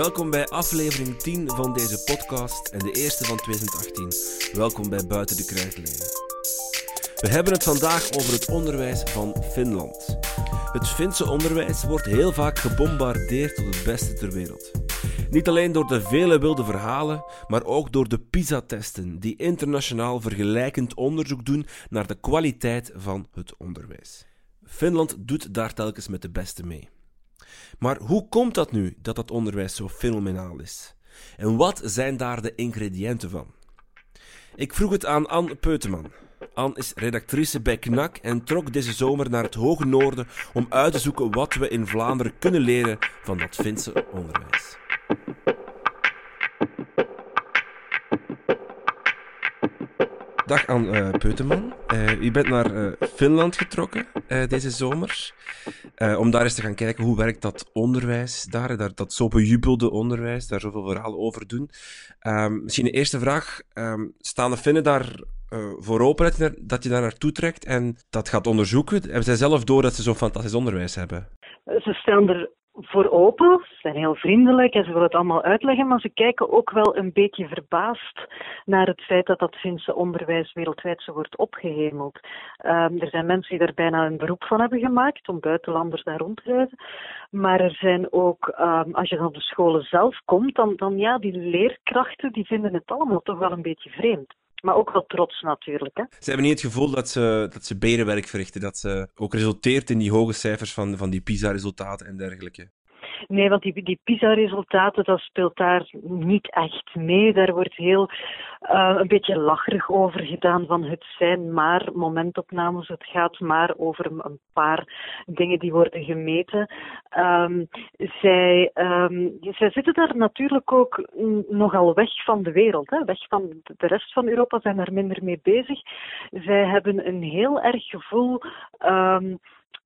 Welkom bij aflevering 10 van deze podcast en de eerste van 2018. Welkom bij Buiten de Krijtlijnen. We hebben het vandaag over het onderwijs van Finland. Het Finse onderwijs wordt heel vaak gebombardeerd tot het beste ter wereld. Niet alleen door de vele wilde verhalen, maar ook door de PISA-testen, die internationaal vergelijkend onderzoek doen naar de kwaliteit van het onderwijs. Finland doet daar telkens met de beste mee. Maar hoe komt dat nu dat dat onderwijs zo fenomenaal is? En wat zijn daar de ingrediënten van? Ik vroeg het aan Anne Peuteman. Anne is redactrice bij KNAK en trok deze zomer naar het hoge noorden om uit te zoeken wat we in Vlaanderen kunnen leren van dat Finse onderwijs. Dag Anne uh, Peuteman. Uh, u bent naar uh, Finland getrokken deze zomer. om daar eens te gaan kijken hoe werkt dat onderwijs daar. daar dat zo bejubelde onderwijs, daar zoveel verhalen over doen. Um, misschien de eerste vraag. Um, staan de Finnen daar voor open dat je daar naartoe trekt en dat gaat onderzoeken? Hebben zij zelf door dat ze zo'n fantastisch onderwijs hebben? Ze staan er voor open. Ze zijn heel vriendelijk en ze willen het allemaal uitleggen, maar ze kijken ook wel een beetje verbaasd naar het feit dat dat Finse onderwijs wereldwijd zo wordt opgehemeld. Um, er zijn mensen die daar bijna een beroep van hebben gemaakt om buitenlanders daar rond te reizen. Maar er zijn ook, um, als je dan de scholen zelf komt, dan, dan ja, die leerkrachten die vinden het allemaal toch wel een beetje vreemd. Maar ook wel trots natuurlijk. Hè? Ze hebben niet het gevoel dat ze, dat ze berenwerk verrichten, dat ze ook resulteert in die hoge cijfers van, van die PISA-resultaten en dergelijke. Nee, want die, die PISA-resultaten, dat speelt daar niet echt mee. Daar wordt heel uh, een beetje lacherig over gedaan van het zijn maar momentopnames. Het gaat maar over een paar dingen die worden gemeten. Um, zij, um, zij zitten daar natuurlijk ook nogal weg van de wereld. Hè? Weg van de rest van Europa zijn daar minder mee bezig. Zij hebben een heel erg gevoel. Um,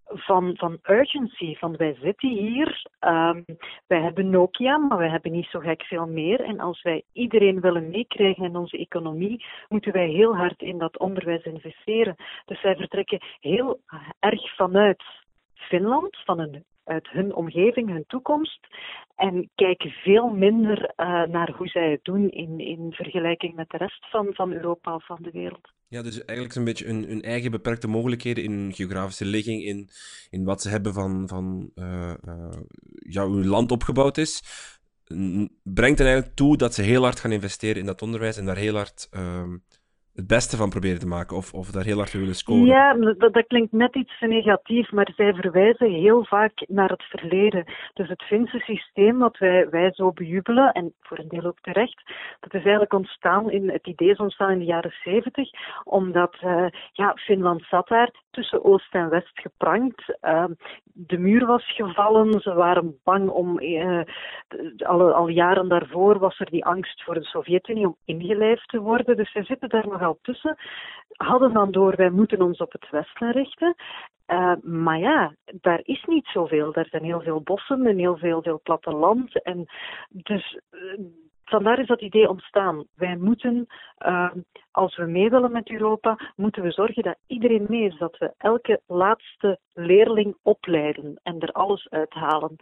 van, van urgency, van wij zitten hier, um, wij hebben Nokia, maar wij hebben niet zo gek veel meer. En als wij iedereen willen meekrijgen in onze economie, moeten wij heel hard in dat onderwijs investeren. Dus wij vertrekken heel erg vanuit Finland, van een, uit hun omgeving, hun toekomst. En kijken veel minder uh, naar hoe zij het doen in, in vergelijking met de rest van, van Europa of van de wereld. Ja, dus eigenlijk een beetje hun, eigen beperkte mogelijkheden in hun geografische ligging, in, in wat ze hebben van, van uh, uh, ja, hoe hun land opgebouwd is, brengt er eigenlijk toe dat ze heel hard gaan investeren in dat onderwijs en daar heel hard uh, het beste van proberen te maken of, of daar heel hard willen scoren. Ja, dat, dat, klinkt net iets negatief, maar zij verwijzen heel vaak naar het verleden. Dus het Finse systeem wat wij, wij zo bejubelen, en voor een deel ook terecht, dat is eigenlijk ontstaan in, het idee is ontstaan in de jaren zeventig, omdat uh, ja, Finland zat daar tussen Oost en West geprankt. Uh, de muur was gevallen, ze waren bang om, uh, al, al jaren daarvoor was er die angst voor de Sovjet-Unie om ingelijfd te worden, dus zij zitten daar nog tussen, hadden dan door, wij moeten ons op het westen richten. Uh, maar ja, daar is niet zoveel. Daar zijn heel veel bossen en heel veel, veel platteland. En dus uh, vandaar is dat idee ontstaan. Wij moeten, uh, als we mee willen met Europa, moeten we zorgen dat iedereen mee is. Dat we elke laatste leerling opleiden en er alles uithalen.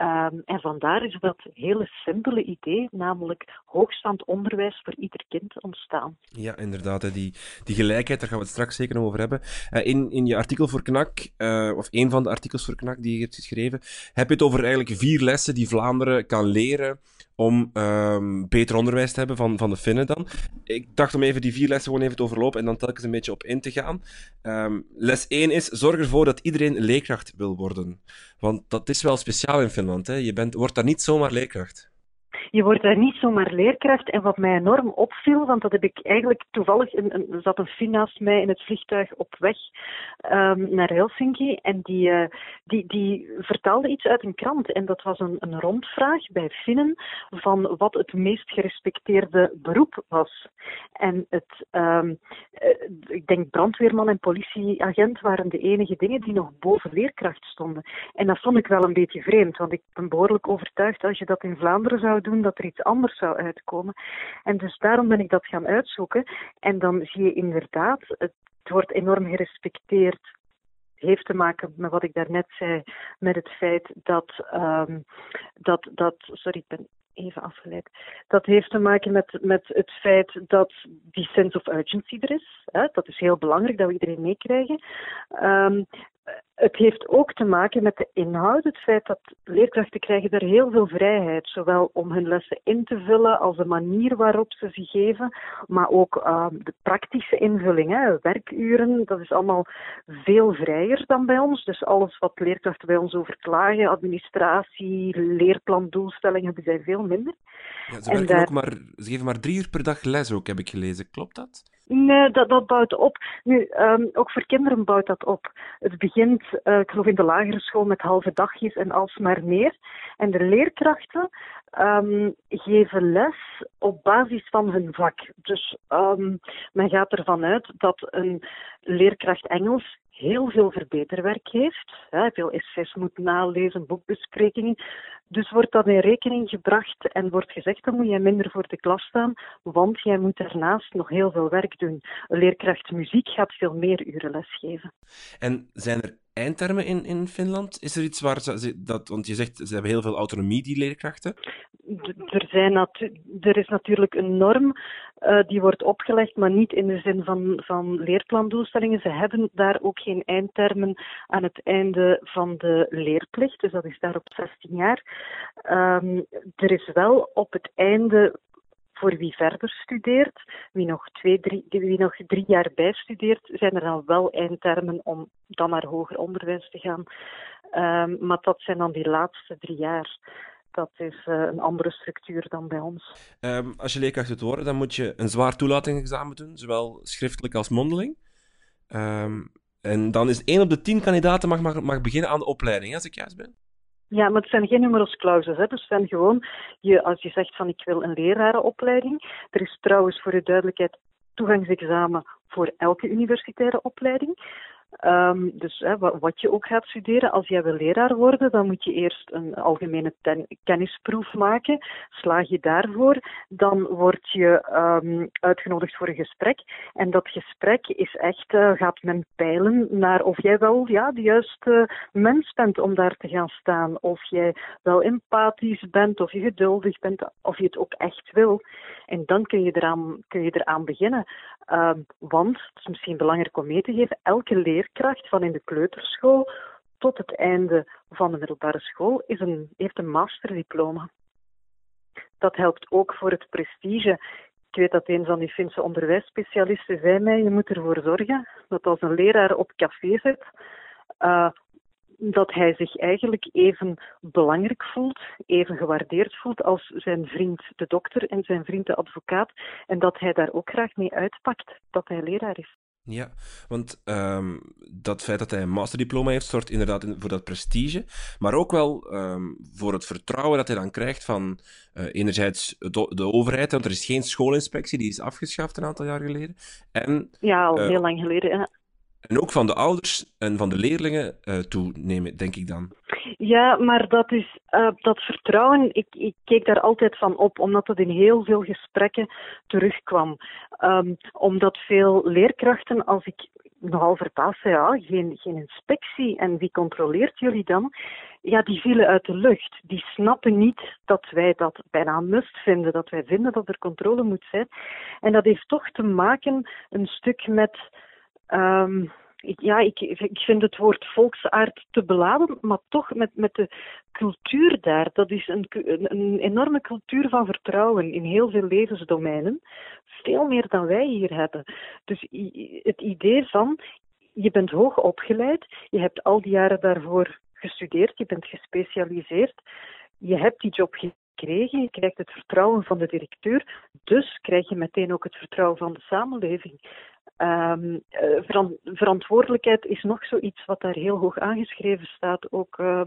Um, en vandaar is dat hele simpele idee, namelijk hoogstaand onderwijs voor ieder kind ontstaan. Ja, inderdaad. Die, die gelijkheid, daar gaan we het straks zeker nog over hebben. Uh, in, in je artikel voor KNAK, uh, of een van de artikels voor KNAK die je hebt geschreven, heb je het over eigenlijk vier lessen die Vlaanderen kan leren om um, beter onderwijs te hebben van, van de Finnen dan. Ik dacht om even die vier lessen gewoon even te overlopen en dan telkens een beetje op in te gaan. Um, les 1 is, zorg ervoor dat iedereen leerkracht wil worden. Want dat is wel speciaal in Finland. Hè? Je bent, wordt daar niet zomaar leerkracht je wordt daar niet zomaar leerkracht. En wat mij enorm opviel, want dat heb ik eigenlijk toevallig, een, een, zat een Fin naast mij in het vliegtuig op weg um, naar Helsinki. En die, uh, die, die vertaalde iets uit een krant. En dat was een, een rondvraag bij Finnen van wat het meest gerespecteerde beroep was. En het, um, uh, ik denk brandweerman en politieagent waren de enige dingen die nog boven leerkracht stonden. En dat vond ik wel een beetje vreemd, want ik ben behoorlijk overtuigd als je dat in Vlaanderen zou doen, dat er iets anders zou uitkomen. En dus daarom ben ik dat gaan uitzoeken. En dan zie je inderdaad, het wordt enorm gerespecteerd heeft te maken met wat ik daarnet zei, met het feit dat, um, dat, dat sorry, ik ben even afgeleid. Dat heeft te maken met, met het feit dat die sense of urgency er is. Hè? Dat is heel belangrijk dat we iedereen meekrijgen. Um, het heeft ook te maken met de inhoud, het feit dat leerkrachten krijgen daar heel veel vrijheid, zowel om hun lessen in te vullen als de manier waarop ze ze geven, maar ook uh, de praktische invulling, hè, werkuren, dat is allemaal veel vrijer dan bij ons. Dus alles wat leerkrachten bij ons overklagen, administratie, leerplandoelstellingen, hebben zij veel minder. Ja, ze, daar... ook maar, ze geven maar drie uur per dag les ook, heb ik gelezen. Klopt dat? Nee, dat, dat bouwt op. Nu, um, ook voor kinderen bouwt dat op. Het begint, uh, ik geloof in de lagere school, met halve dagjes en alsmaar meer. En de leerkrachten um, geven les op basis van hun vak. Dus um, men gaat ervan uit dat een leerkracht Engels heel veel verbeterwerk heeft. Hè, veel essays moet nalezen, boekbesprekingen. Dus wordt dat in rekening gebracht en wordt gezegd, dan moet jij minder voor de klas staan, want jij moet daarnaast nog heel veel werk doen. Een leerkracht muziek gaat veel meer uren lesgeven. En zijn er eindtermen in, in Finland? Is er iets waar ze, dat, want je zegt ze hebben heel veel autonomie, die leerkrachten? Er, zijn er is natuurlijk een norm uh, die wordt opgelegd, maar niet in de zin van, van leerplandoelstellingen. Ze hebben daar ook geen eindtermen aan het einde van de leerplicht, dus dat is daar op 16 jaar. Um, er is wel op het einde voor wie verder studeert, wie nog, twee, drie, wie nog drie jaar bijstudeert, zijn er dan wel eindtermen om dan naar hoger onderwijs te gaan. Um, maar dat zijn dan die laatste drie jaar. Dat is uh, een andere structuur dan bij ons. Um, als je leerkracht wilt worden, dan moet je een zwaar toelatingsexamen doen, zowel schriftelijk als mondeling. Um, en dan is één op de tien kandidaten mag, mag, mag beginnen aan de opleiding, als ik juist ben. Ja, maar het zijn geen numerus clauses. Hè. Dus zijn gewoon, je, als je zegt van ik wil een lerarenopleiding. Er is trouwens voor de duidelijkheid toegangsexamen voor elke universitaire opleiding. Um, dus wat je ook gaat studeren, als jij wil leraar worden, dan moet je eerst een algemene kennisproef maken. Slaag je daarvoor, dan word je um, uitgenodigd voor een gesprek. En dat gesprek is echt, uh, gaat men peilen naar of jij wel ja, de juiste mens bent om daar te gaan staan. Of jij wel empathisch bent, of je geduldig bent, of je het ook echt wil. En dan kun je eraan, kun je eraan beginnen. Um, want, het is misschien belangrijk om mee te geven, elke van in de kleuterschool tot het einde van de middelbare school is een, heeft een masterdiploma. Dat helpt ook voor het prestige. Ik weet dat een van die Finse onderwijsspecialisten zei mij, je moet ervoor zorgen dat als een leraar op café zit, uh, dat hij zich eigenlijk even belangrijk voelt, even gewaardeerd voelt als zijn vriend de dokter en zijn vriend de advocaat. En dat hij daar ook graag mee uitpakt dat hij leraar is. Ja, want um, dat feit dat hij een masterdiploma heeft, zorgt inderdaad voor dat prestige, maar ook wel um, voor het vertrouwen dat hij dan krijgt van uh, enerzijds de, de, overheid, want er is geen schoolinspectie, die is afgeschaft een aantal jaar geleden. En, ja, al uh, heel lang geleden. En ook van de ouders en van de leerlingen uh, toenemen, denk ik dan. Ja, maar dat is uh, dat vertrouwen. Ik, ik keek daar altijd van op, omdat dat in heel veel gesprekken terugkwam. Um, omdat veel leerkrachten, als ik nogal verbaasd zei, ja, geen, geen inspectie en wie controleert jullie dan? Ja, die vielen uit de lucht. Die snappen niet dat wij dat bijna must vinden, dat wij vinden dat er controle moet zijn. En dat heeft toch te maken een stuk met Um, ik, ja, ik, ik vind het woord volksaard te beladen, maar toch met, met de cultuur daar. Dat is een, een enorme cultuur van vertrouwen in heel veel levensdomeinen. Veel meer dan wij hier hebben. Dus het idee van, je bent hoog opgeleid, je hebt al die jaren daarvoor gestudeerd, je bent gespecialiseerd, je hebt die job gekregen, je krijgt het vertrouwen van de directeur, dus krijg je meteen ook het vertrouwen van de samenleving. Um, verantwoordelijkheid is nog zoiets wat daar heel hoog aangeschreven staat. Ook uh,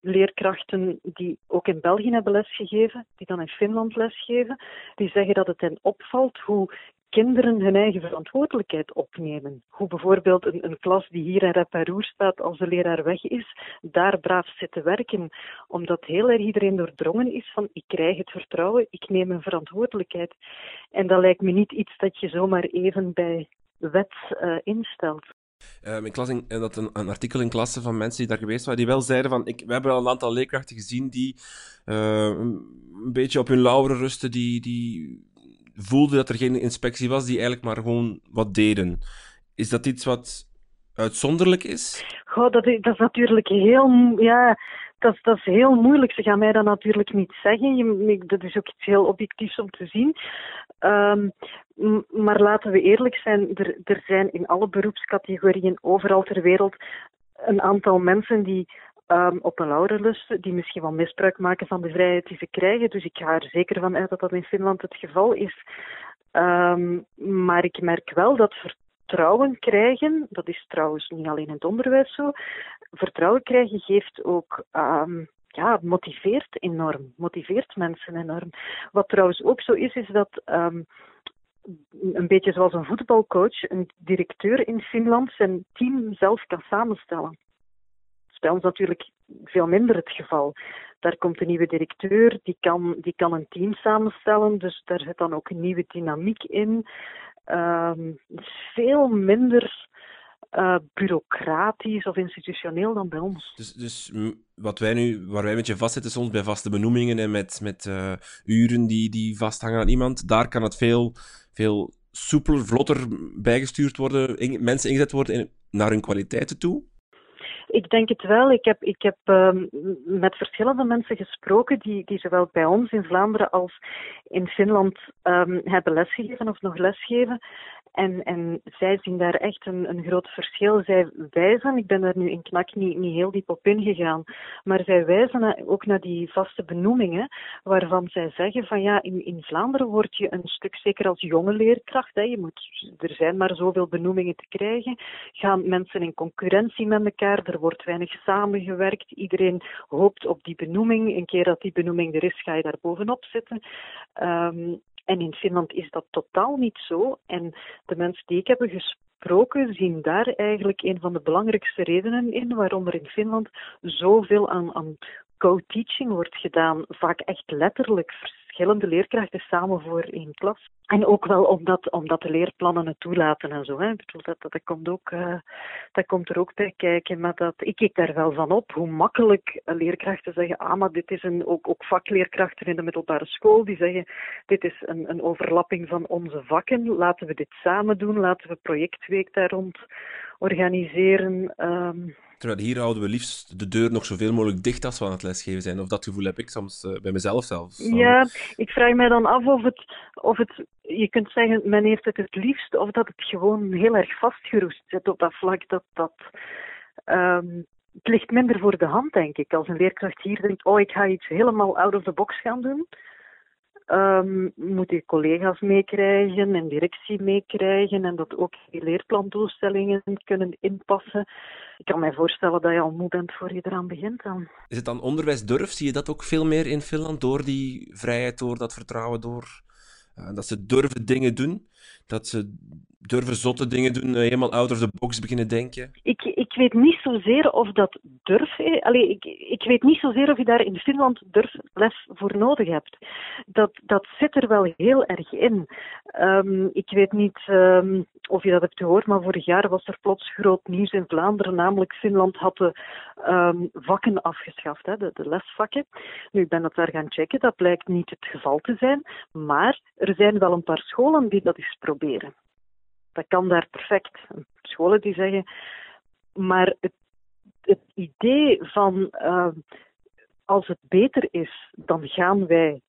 leerkrachten die ook in België hebben lesgegeven, die dan in Finland lesgeven, die zeggen dat het hen opvalt hoe kinderen hun eigen verantwoordelijkheid opnemen. Hoe bijvoorbeeld een, een klas die hier in Reparoer staat als de leraar weg is, daar braaf zit te werken. Omdat heel erg iedereen doordrongen is van ik krijg het vertrouwen, ik neem een verantwoordelijkheid. En dat lijkt me niet iets dat je zomaar even bij wet uh, instelt. Um, ik las in, dat een, een, artikel in klasse van mensen die daar geweest waren, die wel zeiden van, ik, we hebben al een aantal leerkrachten gezien die uh, een beetje op hun lauweren rusten, die, die voelden dat er geen inspectie was, die eigenlijk maar gewoon wat deden. Is dat iets wat uitzonderlijk is? Goh, dat, is, dat is natuurlijk heel, ja, dat, dat is heel moeilijk. Ze gaan mij dat natuurlijk niet zeggen. Je, dat is ook iets heel objectiefs om te zien. Um, maar laten we eerlijk zijn, er, er zijn in alle beroepscategorieën overal ter wereld een aantal mensen die um, op een lauren lusten, die misschien wel misbruik maken van de vrijheid die ze krijgen. Dus ik ga er zeker van uit dat dat in Finland het geval is. Um, maar ik merk wel dat vertrouwen krijgen, dat is trouwens niet alleen in het onderwijs zo, vertrouwen krijgen geeft ook um, ja, motiveert enorm, motiveert mensen enorm. Wat trouwens ook zo is, is dat een beetje zoals een voetbalcoach, een directeur in Finland zijn team zelf kan samenstellen. Is bij ons natuurlijk veel minder het geval. Daar komt een nieuwe directeur, die kan, die kan een team samenstellen, dus daar zit dan ook een nieuwe dynamiek in. Um, veel minder uh, bureaucratisch of institutioneel dan bij ons. Dus, dus wat wij nu, waar wij met je vastzitten soms bij vaste benoemingen en met, met uh, uren die, die vasthangen aan iemand, daar kan het veel, veel soepeler, vlotter bijgestuurd worden, mensen ingezet worden naar hun kwaliteiten toe? Ik denk het wel. Ik heb, ik heb um, met verschillende mensen gesproken die, die zowel bij ons in Vlaanderen als in Finland um, hebben lesgegeven of nog lesgeven. En, en zij zien daar echt een, een groot verschil. Zij wijzen, ik ben daar nu in Knak niet, niet heel diep op ingegaan, maar zij wijzen ook naar die vaste benoemingen, waarvan zij zeggen van ja, in, in Vlaanderen word je een stuk, zeker als jonge leerkracht, hè, je moet, er zijn maar zoveel benoemingen te krijgen, gaan mensen in concurrentie met elkaar, er wordt weinig samengewerkt, iedereen hoopt op die benoeming, een keer dat die benoeming er is, ga je daar bovenop zitten. Um, en in Finland is dat totaal niet zo. En de mensen die ik heb gesproken zien daar eigenlijk een van de belangrijkste redenen in waarom er in Finland zoveel aan, aan co-teaching wordt gedaan. Vaak echt letterlijk verschillende leerkrachten samen voor één klas. En ook wel omdat, omdat de leerplannen het toelaten en zo. Hè. Ik bedoel, dat, dat, komt ook, uh, dat komt er ook bij kijken. Maar dat, ik kijk daar wel van op hoe makkelijk leerkrachten zeggen: ah, maar dit is een, ook, ook vakleerkrachten in de middelbare school die zeggen: dit is een, een overlapping van onze vakken. Laten we dit samen doen. Laten we projectweek daar rond organiseren. Um, Terwijl hier houden we liefst de deur nog zoveel mogelijk dicht als we aan het lesgeven zijn. Of dat gevoel heb ik soms uh, bij mezelf zelf. Ja, ik vraag mij dan af of het, of het, je kunt zeggen, men heeft het het liefst, of dat het gewoon heel erg vastgeroest zit op dat vlak. Dat, dat, um, het ligt minder voor de hand, denk ik. Als een leerkracht hier denkt, oh, ik ga iets helemaal out of the box gaan doen um, moet je collega's meekrijgen en directie meekrijgen en dat ook die leerplandoelstellingen kunnen inpassen. Ik kan mij voorstellen dat je al moe bent voor je eraan begint dan. Is het dan onderwijsdurf? Zie je dat ook veel meer in Finland door die vrijheid, door dat vertrouwen, door uh, dat ze durven dingen doen? Dat ze durven zotte dingen doen, eh, helemaal out of the box beginnen denken? Ik, ik weet niet zozeer of dat durf. Allee, ik, ik weet niet zozeer of je daar in Finland durfles voor nodig hebt. Dat, dat zit er wel heel erg in. Um, ik weet niet um, of je dat hebt gehoord, maar vorig jaar was er plots groot nieuws in Vlaanderen. Namelijk, Finland had de um, vakken afgeschaft, hè, de, de lesvakken. Nu, ik ben dat daar gaan checken. Dat blijkt niet het geval te zijn. Maar er zijn wel een paar scholen die dat eens proberen. Dat kan daar perfect. Scholen die zeggen, maar het, idee van uh, als het beter is, dan gaan wij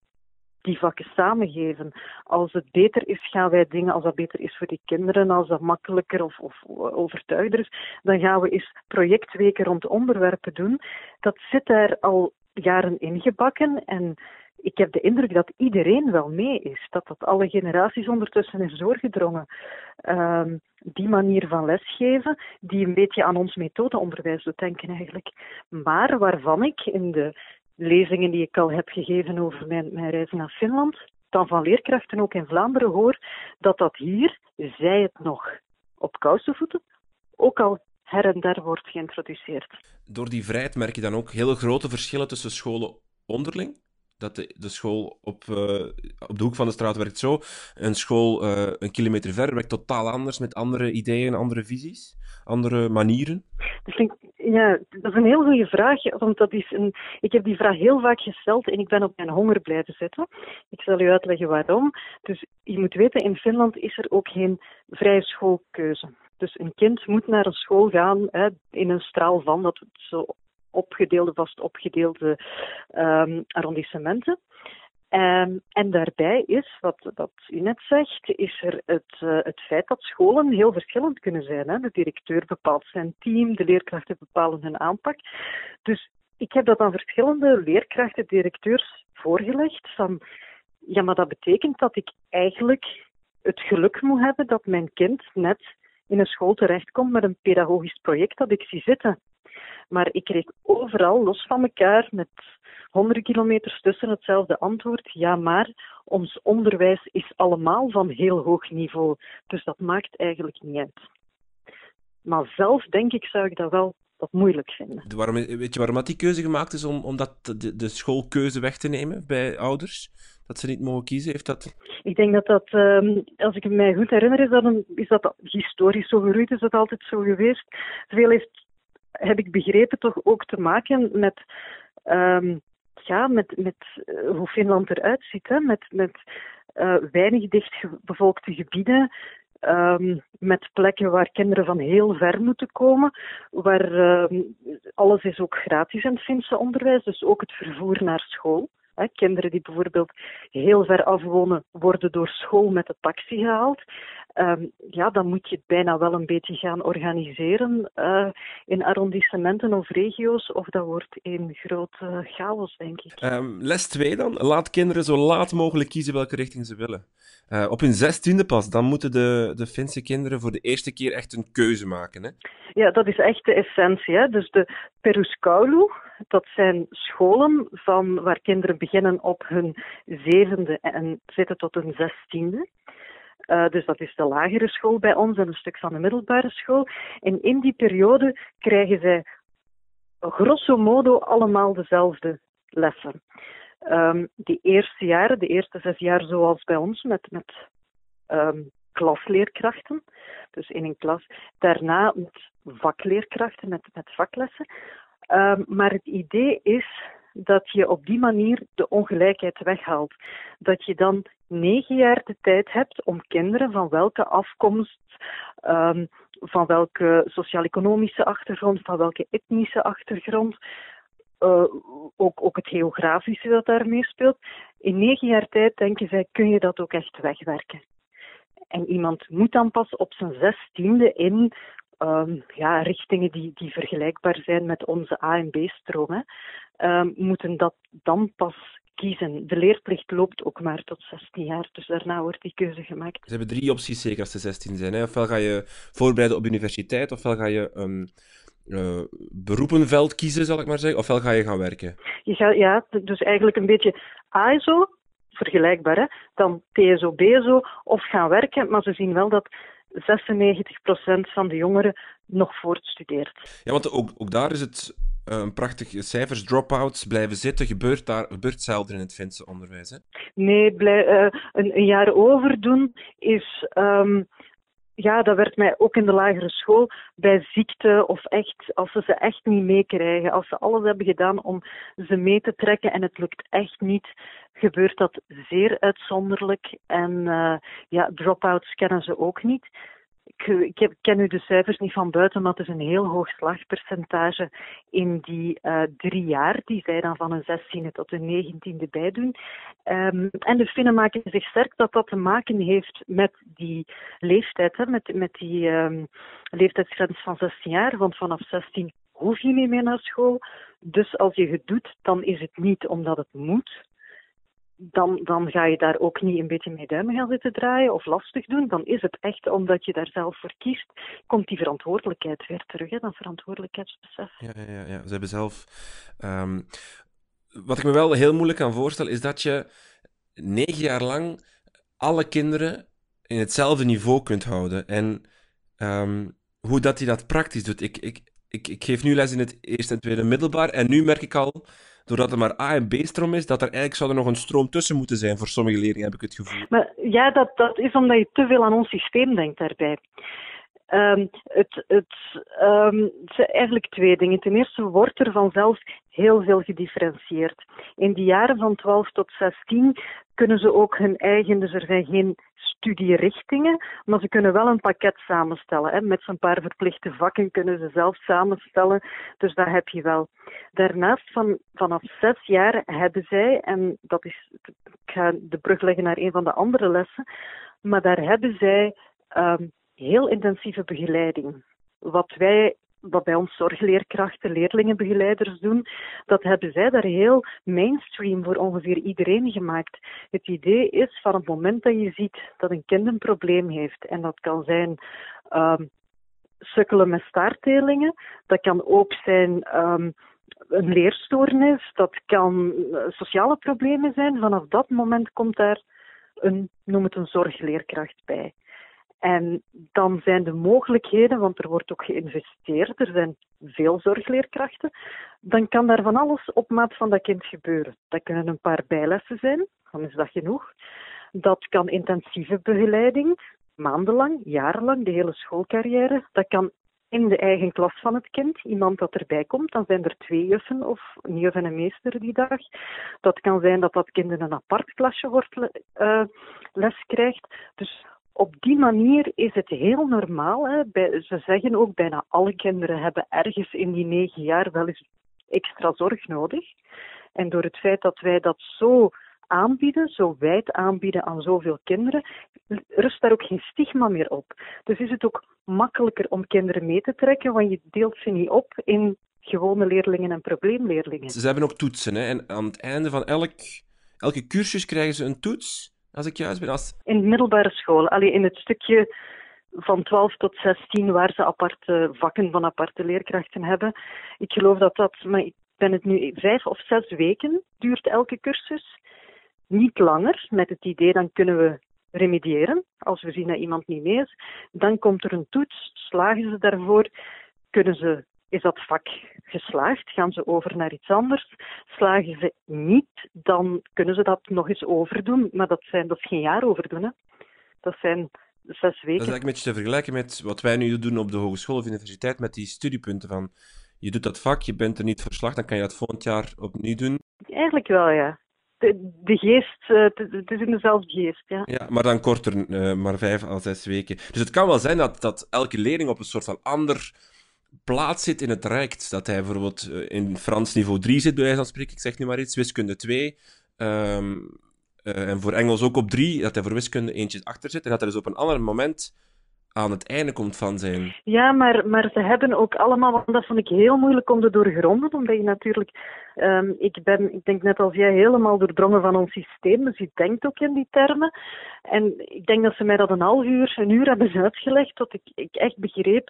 die vakken samengeven. Als het beter is, gaan wij dingen, als dat beter is voor die kinderen, als dat makkelijker of, of overtuigder is, dan gaan we eens projectweken rond onderwerpen doen. Dat zit daar al jaren ingebakken en ik heb de indruk dat iedereen wel mee is. Dat dat alle generaties ondertussen is doorgedrongen. Um, die manier van lesgeven, die een beetje aan ons methodeonderwijs doet denken eigenlijk. Maar waarvan ik in de lezingen die ik al heb gegeven over mijn, mijn reizen naar Finland, dan van leerkrachten ook in Vlaanderen hoor, dat dat hier, zij het nog op kousenvoeten, ook al her en der wordt geïntroduceerd. Door die vrijheid merk je dan ook hele grote verschillen tussen scholen onderling? Dat de, de school op, uh, op de hoek van de straat werkt zo, een school uh, een kilometer verder werkt totaal anders, met andere ideeën, andere visies, andere manieren? Dat ja, dat is een heel goede vraag, want dat is een, ik heb die vraag heel vaak gesteld en ik ben op mijn honger blijven zitten. Ik zal u uitleggen waarom. Dus je moet weten, in Finland is er ook geen vrije schoolkeuze. Dus een kind moet naar een school gaan hè, in een straal van, dat zo opgedeelde, vast opgedeelde um, arrondissementen. Um, en daarbij is, wat, wat u net zegt, is er het, uh, het feit dat scholen heel verschillend kunnen zijn. Hè? De directeur bepaalt zijn team, de leerkrachten bepalen hun aanpak. Dus ik heb dat aan verschillende leerkrachten, directeurs voorgelegd. Van, ja, maar dat betekent dat ik eigenlijk het geluk moet hebben dat mijn kind net in een school terechtkomt met een pedagogisch project dat ik zie zitten. Maar ik kreeg overal, los van elkaar, met honderden kilometers tussen hetzelfde antwoord. Ja, maar ons onderwijs is allemaal van heel hoog niveau. Dus dat maakt eigenlijk niet uit. Maar zelf denk ik, zou ik dat wel wat moeilijk vinden. Waarom, weet je waarom dat die keuze gemaakt is om, om dat, de, de schoolkeuze weg te nemen bij ouders? Dat ze niet mogen kiezen? Heeft dat... Ik denk dat dat, um, als ik me goed herinner, is dat, een, is dat historisch zo geroeid, is dat altijd zo geweest. Veel heeft heb ik begrepen, toch ook te maken met, um, ja, met, met uh, hoe Finland eruit ziet. Hè? Met, met uh, weinig dichtbevolkte gebieden. Um, met plekken waar kinderen van heel ver moeten komen, waar uh, alles is ook gratis in het Finse onderwijs, dus ook het vervoer naar school. Kinderen die bijvoorbeeld heel ver afwonen, worden door school met de taxi gehaald. Um, ja, dan moet je het bijna wel een beetje gaan organiseren uh, in arrondissementen of regio's, of dat wordt een grote chaos, denk ik. Um, les 2 dan. Laat kinderen zo laat mogelijk kiezen welke richting ze willen. Uh, op hun zestiende pas, dan moeten de, de Finse kinderen voor de eerste keer echt een keuze maken. Hè? Ja, dat is echt de essentie. Hè? Dus de peruskoulu, dat zijn scholen van, waar kinderen beginnen op hun zevende en zitten tot hun zestiende. Uh, dus dat is de lagere school bij ons en een stuk van de middelbare school. En in die periode krijgen zij grosso modo allemaal dezelfde lessen. Um, die eerste jaren, de eerste zes jaar zoals bij ons, met, met um, klasleerkrachten, dus in een klas. Daarna met vakleerkrachten, met, met vaklessen. Um, maar het idee is dat je op die manier de ongelijkheid weghaalt. Dat je dan negen jaar de tijd hebt om kinderen van welke afkomst, um, van welke sociaal-economische achtergrond, van welke etnische achtergrond, uh, ook, ook het geografische dat daarmee speelt. In negen jaar tijd denken zij, kun je dat ook echt wegwerken. En iemand moet dan pas op zijn zestiende in um, ja, richtingen die, die vergelijkbaar zijn met onze A- en B-stroom, um, moeten dat dan pas kiezen. De leerplicht loopt ook maar tot 16 jaar, dus daarna wordt die keuze gemaakt. Ze hebben drie opties zeker als ze 16 zijn. Hè? Ofwel ga je voorbereiden op universiteit, ofwel ga je uh, beroepenveld kiezen, zal ik maar zeggen, ofwel ga je gaan werken. Je gaat, ja, dus eigenlijk een beetje ASO, vergelijkbaar, hè? dan TSO, BSO, of gaan werken, maar ze zien wel dat 96% van de jongeren nog voortstudeert. Ja, want ook, ook daar is het uh, een prachtige cijfers, drop-outs, blijven zitten, gebeurt, daar, gebeurt zelden in het Finse onderwijs. Hè? Nee, blij, uh, een, een, jaar overdoen is. Um, ja, dat werd mij ook in de lagere school bij ziekte of echt, als ze ze echt niet meekrijgen, als ze alles hebben gedaan om ze mee te trekken en het lukt echt niet, gebeurt dat zeer uitzonderlijk. En uh, ja, drop-outs kennen ze ook niet ik, ken nu de cijfers niet van buiten, maar het is een heel hoog slagpercentage in die uh, drie jaar die zij dan van hun zestiende tot hun negentiende bijdoen. Um, en de Finnen maken zich sterk dat dat te maken heeft met die leeftijd, met, met die um, leeftijdsgrens van 16 jaar. Want vanaf 16 hoef je niet meer naar school. Dus als je het doet, dan is het niet omdat het moet, dan, dan ga je daar ook niet een beetje mee duimen gaan zitten draaien of lastig doen. Dan is het echt omdat je daar zelf voor kiest, komt die verantwoordelijkheid weer terug, hè, dat verantwoordelijkheidsbesef. Ja, ja, ja, ze hebben zelf. Um, wat ik me wel heel moeilijk kan voorstellen, is dat je negen jaar lang alle kinderen in hetzelfde niveau kunt houden. En um, hoe dat hij dat praktisch doet. Ik, ik, ik, ik geef nu les in het eerste en tweede middelbaar en nu merk ik al doordat er maar A- en B-stroom is, dat er eigenlijk zou er nog een stroom tussen moeten zijn voor sommige leerlingen, heb ik het gevoel. Maar ja, dat, dat is omdat je te veel aan ons systeem denkt daarbij. Um, het, het, um, het zijn eigenlijk twee dingen. Ten eerste wordt er vanzelf heel veel gedifferentieerd. In de jaren van 12 tot 16 kunnen ze ook hun eigen, dus er zijn geen studierichtingen, maar ze kunnen wel een pakket samenstellen. Hè. Met zo'n paar verplichte vakken kunnen ze zelf samenstellen, dus dat heb je wel. Daarnaast, van, vanaf zes jaar hebben zij, en dat is, ik ga de brug leggen naar een van de andere lessen, maar daar hebben zij um, heel intensieve begeleiding. Wat wij wat bij ons zorgleerkrachten, leerlingenbegeleiders doen, dat hebben zij daar heel mainstream voor ongeveer iedereen gemaakt. Het idee is van het moment dat je ziet dat een kind een probleem heeft, en dat kan zijn um, sukkelen met staartdelingen, dat kan ook zijn um, een leerstoornis, dat kan sociale problemen zijn. Vanaf dat moment komt daar een, noem het een zorgleerkracht bij. En dan zijn de mogelijkheden, want er wordt ook geïnvesteerd, er zijn veel zorgleerkrachten, dan kan daar van alles op maat van dat kind gebeuren. Dat kunnen een paar bijlessen zijn, dan is dat genoeg. Dat kan intensieve begeleiding, maandenlang, jarenlang, de hele schoolcarrière. Dat kan in de eigen klas van het kind, iemand dat erbij komt, dan zijn er twee juffen of een juf en een meester die dag. Dat kan zijn dat dat kind in een apart klasje wordt, uh, les krijgt. Dus op die manier is het heel normaal. Hè. Ze zeggen ook bijna alle kinderen hebben ergens in die negen jaar wel eens extra zorg nodig. En door het feit dat wij dat zo aanbieden, zo wijd aanbieden aan zoveel kinderen, rust daar ook geen stigma meer op. Dus is het ook makkelijker om kinderen mee te trekken, want je deelt ze niet op in gewone leerlingen en probleemleerlingen. Ze hebben ook toetsen, hè? en aan het einde van elk, elke cursus krijgen ze een toets. Als ik juist. In de middelbare school. Allee, in het stukje van 12 tot 16, waar ze aparte vakken van aparte leerkrachten hebben. Ik geloof dat dat, maar ik ben het nu, vijf of zes weken duurt elke cursus. Niet langer, met het idee dan kunnen we remediëren. Als we zien dat iemand niet mee is, dan komt er een toets, slagen ze daarvoor, kunnen ze is dat vak geslaagd? Gaan ze over naar iets anders? Slagen ze niet, dan kunnen ze dat nog eens overdoen. Maar dat, zijn, dat is geen jaar overdoen. Hè. Dat zijn zes weken. Dat is eigenlijk een beetje te vergelijken met wat wij nu doen op de hogeschool of universiteit met die studiepunten van je doet dat vak, je bent er niet verslag, dan kan je dat volgend jaar opnieuw doen. Eigenlijk wel, ja. De, de geest, uh, het is in dezelfde geest, ja. Ja, maar dan korter, uh, maar vijf à zes weken. Dus het kan wel zijn dat, dat elke leerling op een soort van ander plaats zit in het traject. Dat hij bijvoorbeeld eh, in Frans niveau 3 zit, bij wijze van spreken. Ik zeg nu maar iets. Wiskunde 2. Um, ehm, uh, en voor Engels ook op 3. Dat hij voor wiskunde eentje achter zit. En dat hij dus op een ander moment aan het einde komt van zijn... Ja, maar, maar ze hebben ook allemaal... Want dat vond ik heel moeilijk om te doorgronden. Omdat je natuurlijk... Um, ik ben, ik denk net als jij, helemaal doordrongen van ons systeem. Dus je denkt ook in die termen. En ik denk dat ze mij dat een half uur, een uur hebben uitgelegd. Tot ik, ik echt begreep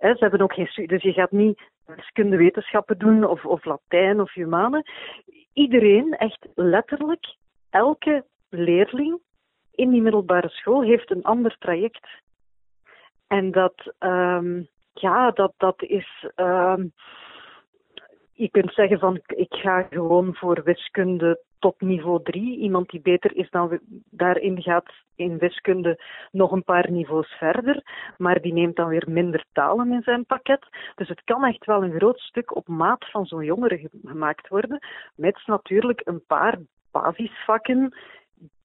ze hebben ook geen dus je gaat niet wiskundewetenschappen doen of, of Latijn of Humane. Iedereen, echt letterlijk, elke leerling in die middelbare school heeft een ander traject. En dat, um, ja, dat, dat is. Um, je kunt zeggen van ik ga gewoon voor wiskunde tot niveau 3. Iemand die beter is dan daarin gaat in wiskunde nog een paar niveaus verder, maar die neemt dan weer minder talen in zijn pakket. Dus het kan echt wel een groot stuk op maat van zo'n jongere gemaakt worden, met natuurlijk een paar basisvakken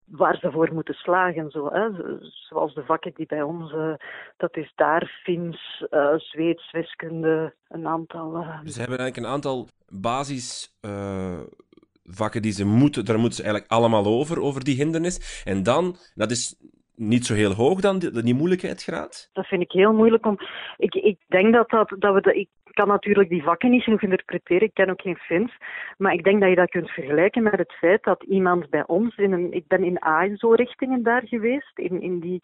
waar ze voor moeten slagen. Zo, hè. Zoals de vakken die bij ons, uh, dat is daar Fins, uh, Zweeds, wiskunde, een aantal. Uh... Ze hebben eigenlijk een aantal basis vakken die ze moeten, daar moeten ze eigenlijk allemaal over, over die hindernis. En dan, dat is niet zo heel hoog dan, die, die moeilijkheidsgraad? Dat vind ik heel moeilijk om... Ik, ik denk dat, dat, dat we... De, ik kan natuurlijk die vakken niet genoeg interpreteren, ik ken ook geen Fins, maar ik denk dat je dat kunt vergelijken met het feit dat iemand bij ons, in een, ik ben in ASO-richtingen daar geweest, in, in die...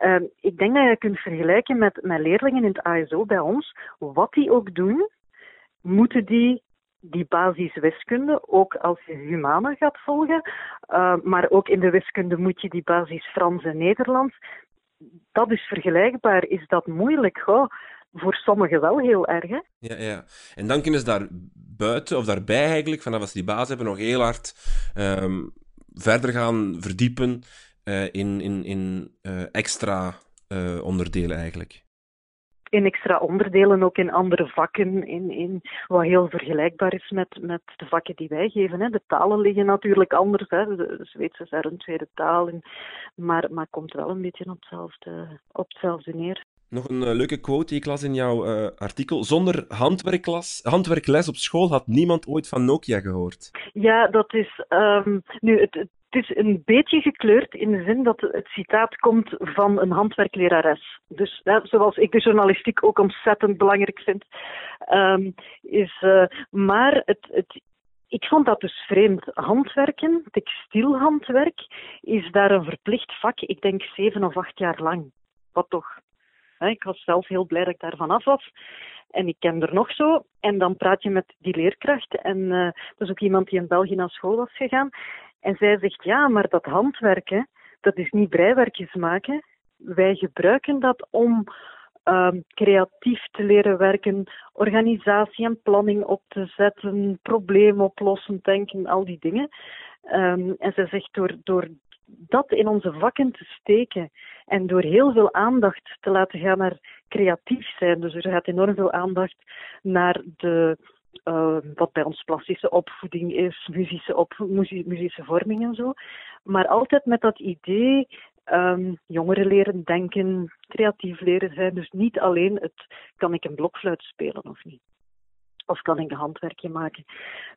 Uh, ik denk dat je dat kunt vergelijken met, met leerlingen in het ASO bij ons, wat die ook doen, moeten die die basiswiskunde, ook als je humane gaat volgen. Uh, maar ook in de wiskunde moet je die basis Frans en Nederlands. Dat is vergelijkbaar. Is dat moeilijk? Goh, voor sommigen wel heel erg. Hè? Ja, ja. En dan kunnen ze daar buiten, of daarbij eigenlijk, vanaf als ze die baas hebben, nog heel hard ehm, verder gaan verdiepen uh, in, in, in uh, extra onderdelen eigenlijk in extra onderdelen, ook in andere vakken, in, in wat heel vergelijkbaar is met, met de vakken die wij geven. Hè. De talen liggen natuurlijk anders, hè. de Zweedse is een tweede taal, maar, maar komt wel een beetje op hetzelfde, op hetzelfde neer. Nog een uh, leuke quote die ik las in jouw uh, artikel. Zonder handwerkles, handwerkles op school had niemand ooit van Nokia gehoord. Ja, dat is. Um, nu, het, het, is een beetje gekleurd in de zin dat het citaat komt van een handwerklerares. Dus zoals ik de journalistiek ook ontzettend belangrijk vind. Um, is, uh, maar het, het ik vond dat dus vreemd. Handwerken, textielhandwerk, is daar een verplicht vak, ik denk zeven of acht jaar lang. Wat toch ik was zelf heel blij dat ik daar vanaf was. En ik ken er nog zo. En dan praat je met die leerkracht. En uh, dat is ook iemand die in België naar school was gegaan. En zij zegt, ja, maar dat handwerken, dat is niet breiwerkjes maken. Wij gebruiken dat om um, creatief te leren werken, organisatie en planning op te zetten, probleemoplossend denken, al die dingen. Um, en zij zegt, door, door dat in onze vakken te steken en door heel veel aandacht te laten gaan naar creatief zijn. Dus er gaat enorm veel aandacht naar de, uh, wat bij ons plastische opvoeding is, muzische, muzische vorming en zo. Maar altijd met dat idee um, jongeren leren denken, creatief leren zijn. Dus niet alleen het kan ik een blokfluit spelen of niet. Of kan ik een handwerkje maken.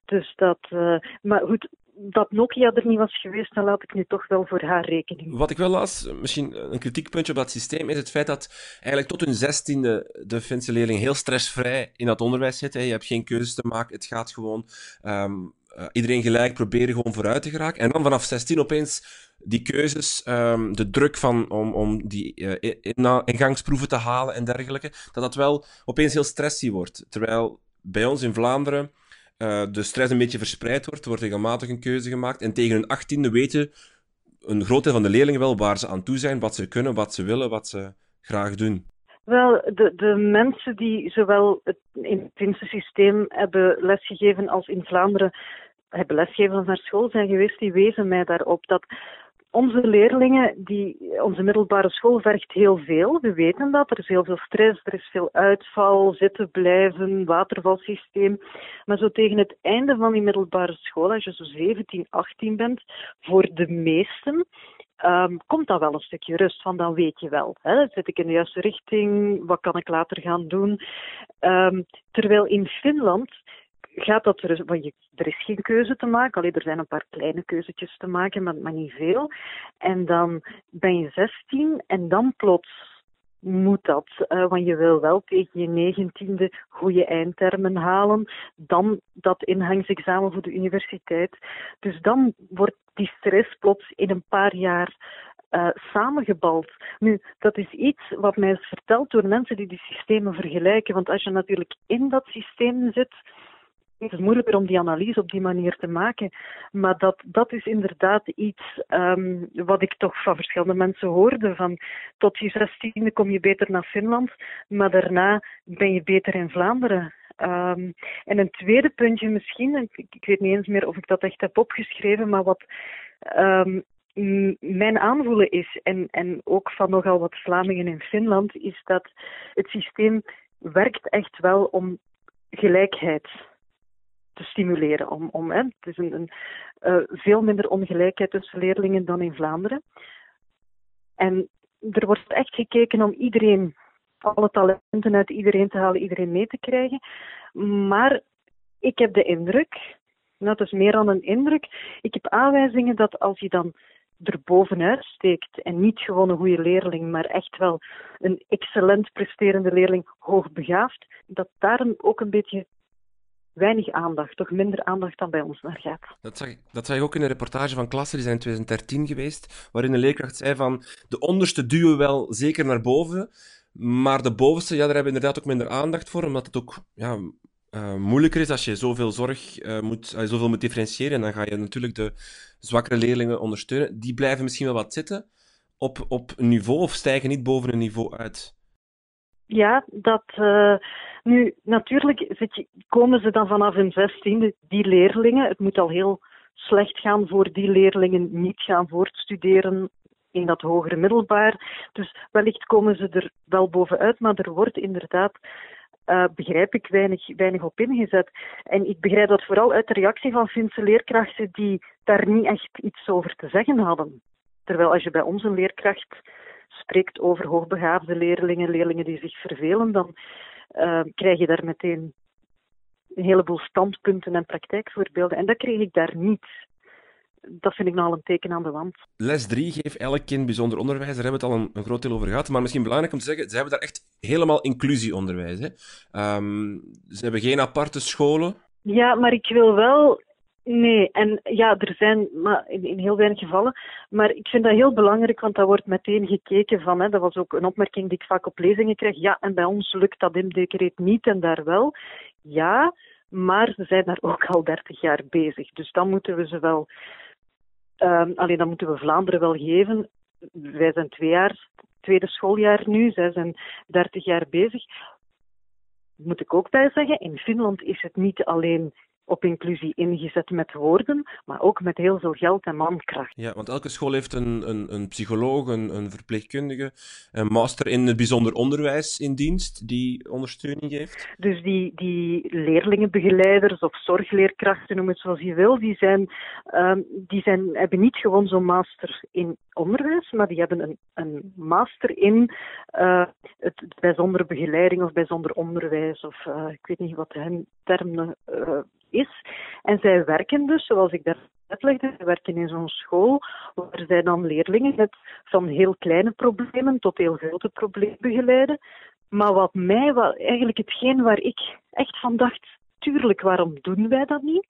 Dus dat, uh, maar goed, dat Nokia er niet was geweest, dan laat ik nu toch wel voor haar rekening. Wat ik wel las, misschien een kritiekpuntje op dat systeem, is het feit dat eigenlijk tot hun zestiende de Finse leerlingen heel stressvrij in dat onderwijs zitten. Je hebt geen keuzes te maken, het gaat gewoon um, uh, iedereen gelijk proberen gewoon vooruit te geraken. En dan vanaf 16 opeens die keuzes, um, de druk van om, om die uh, ingangsproeven te halen en dergelijke, dat dat wel opeens heel stressy wordt. Terwijl bij ons in Vlaanderen uh, de stress een beetje verspreid wordt. Wordt regelmatig een keuze gemaakt. En tegen hun achttiende weten een groot deel van de leerlingen wel waar ze aan toe zijn, wat ze kunnen, wat ze willen, wat ze graag doen. Wel, de, de mensen die zowel het, in het Finse systeem hebben lesgegeven als in Vlaanderen hebben lesgegeven als naar school zijn geweest, die wezen mij daarop dat onze leerlingen, die, onze middelbare school vergt heel veel. We weten dat. Er is heel veel stress, er is veel uitval, zitten blijven, watervalsysteem. Maar zo tegen het einde van die middelbare school, als je zo 17, 18 bent, voor de meesten, um, komt dat wel een stukje rust van, dan weet je wel. Hè? Zit ik in de juiste richting? Wat kan ik later gaan doen? Um, terwijl in Finland gaat dat er, want je, er is geen keuze te maken. Alleen er zijn een paar kleine keuzetjes te maken, maar, niet veel. En dan ben je 16 en dan plots moet dat. Uh, want je wil wel tegen je negentiende goede eindtermen halen. Dan dat ingangsexamen voor de universiteit. Dus dan wordt die stress plots in een paar jaar uh, samengebald. Nu, dat is iets wat mij is verteld door mensen die die systemen vergelijken. Want als je natuurlijk in dat systeem zit, het is moeilijker om die analyse op die manier te maken. Maar dat, dat is inderdaad iets um, wat ik toch van verschillende mensen hoorde. Van tot je zestiende kom je beter naar Finland, maar daarna ben je beter in Vlaanderen. Um, en een tweede puntje misschien, ik, ik, weet niet eens meer of ik dat echt heb opgeschreven, maar wat um, mijn aanvoelen is, en, en ook van nogal wat Vlamingen in Finland, is dat het systeem werkt echt wel om gelijkheid te stimuleren. Om, om, hè, het is een, een uh, veel minder ongelijkheid tussen leerlingen dan in Vlaanderen. En er wordt echt gekeken om iedereen, alle talenten uit iedereen te halen, iedereen mee te krijgen. Maar ik heb de indruk, nou, dat is meer dan een indruk, ik heb aanwijzingen dat als je dan er bovenuit steekt en niet gewoon een goede leerling, maar echt wel een excellent presterende leerling, hoogbegaafd, dat daar ook een beetje weinig aandacht, toch minder aandacht dan bij ons naar gaat. Dat zag, dat zag ik ook in een reportage van Klasse, die zijn in 2013 geweest, waarin een leerkracht zei van de onderste duwen wel zeker naar boven, maar de bovenste, ja, daar hebben we inderdaad ook minder aandacht voor, omdat het ook ja, uh, moeilijker is als je zoveel zorg uh, moet, uh, zoveel moet differentiëren. En dan ga je natuurlijk de zwakkere leerlingen ondersteunen. Die blijven misschien wel wat zitten op, op een niveau of stijgen niet boven een niveau uit. Ja, dat. Uh, nu, natuurlijk zit komen ze dan vanaf hun zestiende, die leerlingen. Het moet al heel slecht gaan voor die leerlingen niet gaan voortstuderen in dat hogere middelbaar. Dus wellicht komen ze er wel bovenuit, maar er wordt inderdaad, uh, begrijp ik, weinig, weinig op ingezet. En ik begrijp dat vooral uit de reactie van Finse leerkrachten die daar niet echt iets over te zeggen hadden. Terwijl als je bij ons een leerkracht spreekt over hoogbegaafde leerlingen, leerlingen die zich vervelen, dan uh, krijg je daar meteen een heleboel standpunten en praktijkvoorbeelden. En dat kreeg ik daar niet. Dat vind ik nou al een teken aan de wand. Les 3 geeft elk kind bijzonder onderwijs. Daar hebben we het al een, een, groot deel over gehad. Maar misschien belangrijk om te zeggen, ze hebben daar echt helemaal inclusieonderwijs. Hè? Um, ze hebben geen aparte scholen. Ja, maar ik wil wel Nee, en ja, er zijn maar in, heel weinig gevallen. Maar ik vind dat heel belangrijk, want dat wordt meteen gekeken van, hè, dat was ook een opmerking die ik vaak op lezingen krijg. Ja, en bij ons lukt dat decreet niet en daar wel. Ja, maar ze zijn daar ook al 30 jaar bezig. Dus dan moeten we ze wel, um, alleen dan moeten we Vlaanderen wel geven. Wij zijn twee jaar, tweede schooljaar nu, zij zijn 30 jaar bezig. Moet ik ook bij zeggen, in Finland is het niet alleen op inclusie ingezet met woorden, maar ook met heel veel geld en mankracht. Ja, want elke school heeft een, een, een psycholoog, een, een verpleegkundige, een master in het bijzonder onderwijs in dienst die ondersteuning geeft. Dus die, die leerlingenbegeleiders of zorgleerkrachten, noem het zoals je wil, die, zijn, um, die zijn, hebben niet gewoon zo'n master in onderwijs, maar die hebben een, een master in uh, het bijzondere begeleiding of bijzonder onderwijs, of uh, ik weet niet wat hun termen uh, is. En zij werken dus, zoals ik daar uitlegde, zij werken in zo'n school waar zij dan leerlingen met van heel kleine problemen tot heel grote problemen begeleiden. Maar wat mij, wat, eigenlijk hetgeen waar ik echt van dacht, tuurlijk, waarom doen wij dat niet?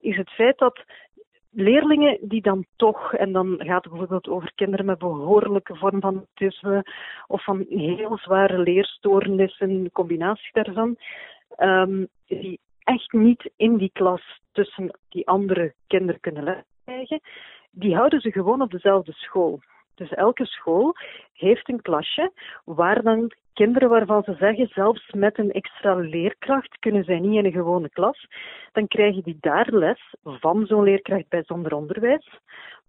Is het feit dat leerlingen die dan toch, en dan gaat het bijvoorbeeld over kinderen met behoorlijke vorm van autisme of van heel zware leerstoornissen, combinatie daarvan, um, die echt niet in die klas tussen die andere kinderen kunnen krijgen, die houden ze gewoon op dezelfde school. Dus elke school heeft een klasje waar dan kinderen waarvan ze zeggen, zelfs met een extra leerkracht kunnen zij niet in een gewone klas, dan krijgen die daar les van zo'n leerkracht bijzonder onderwijs,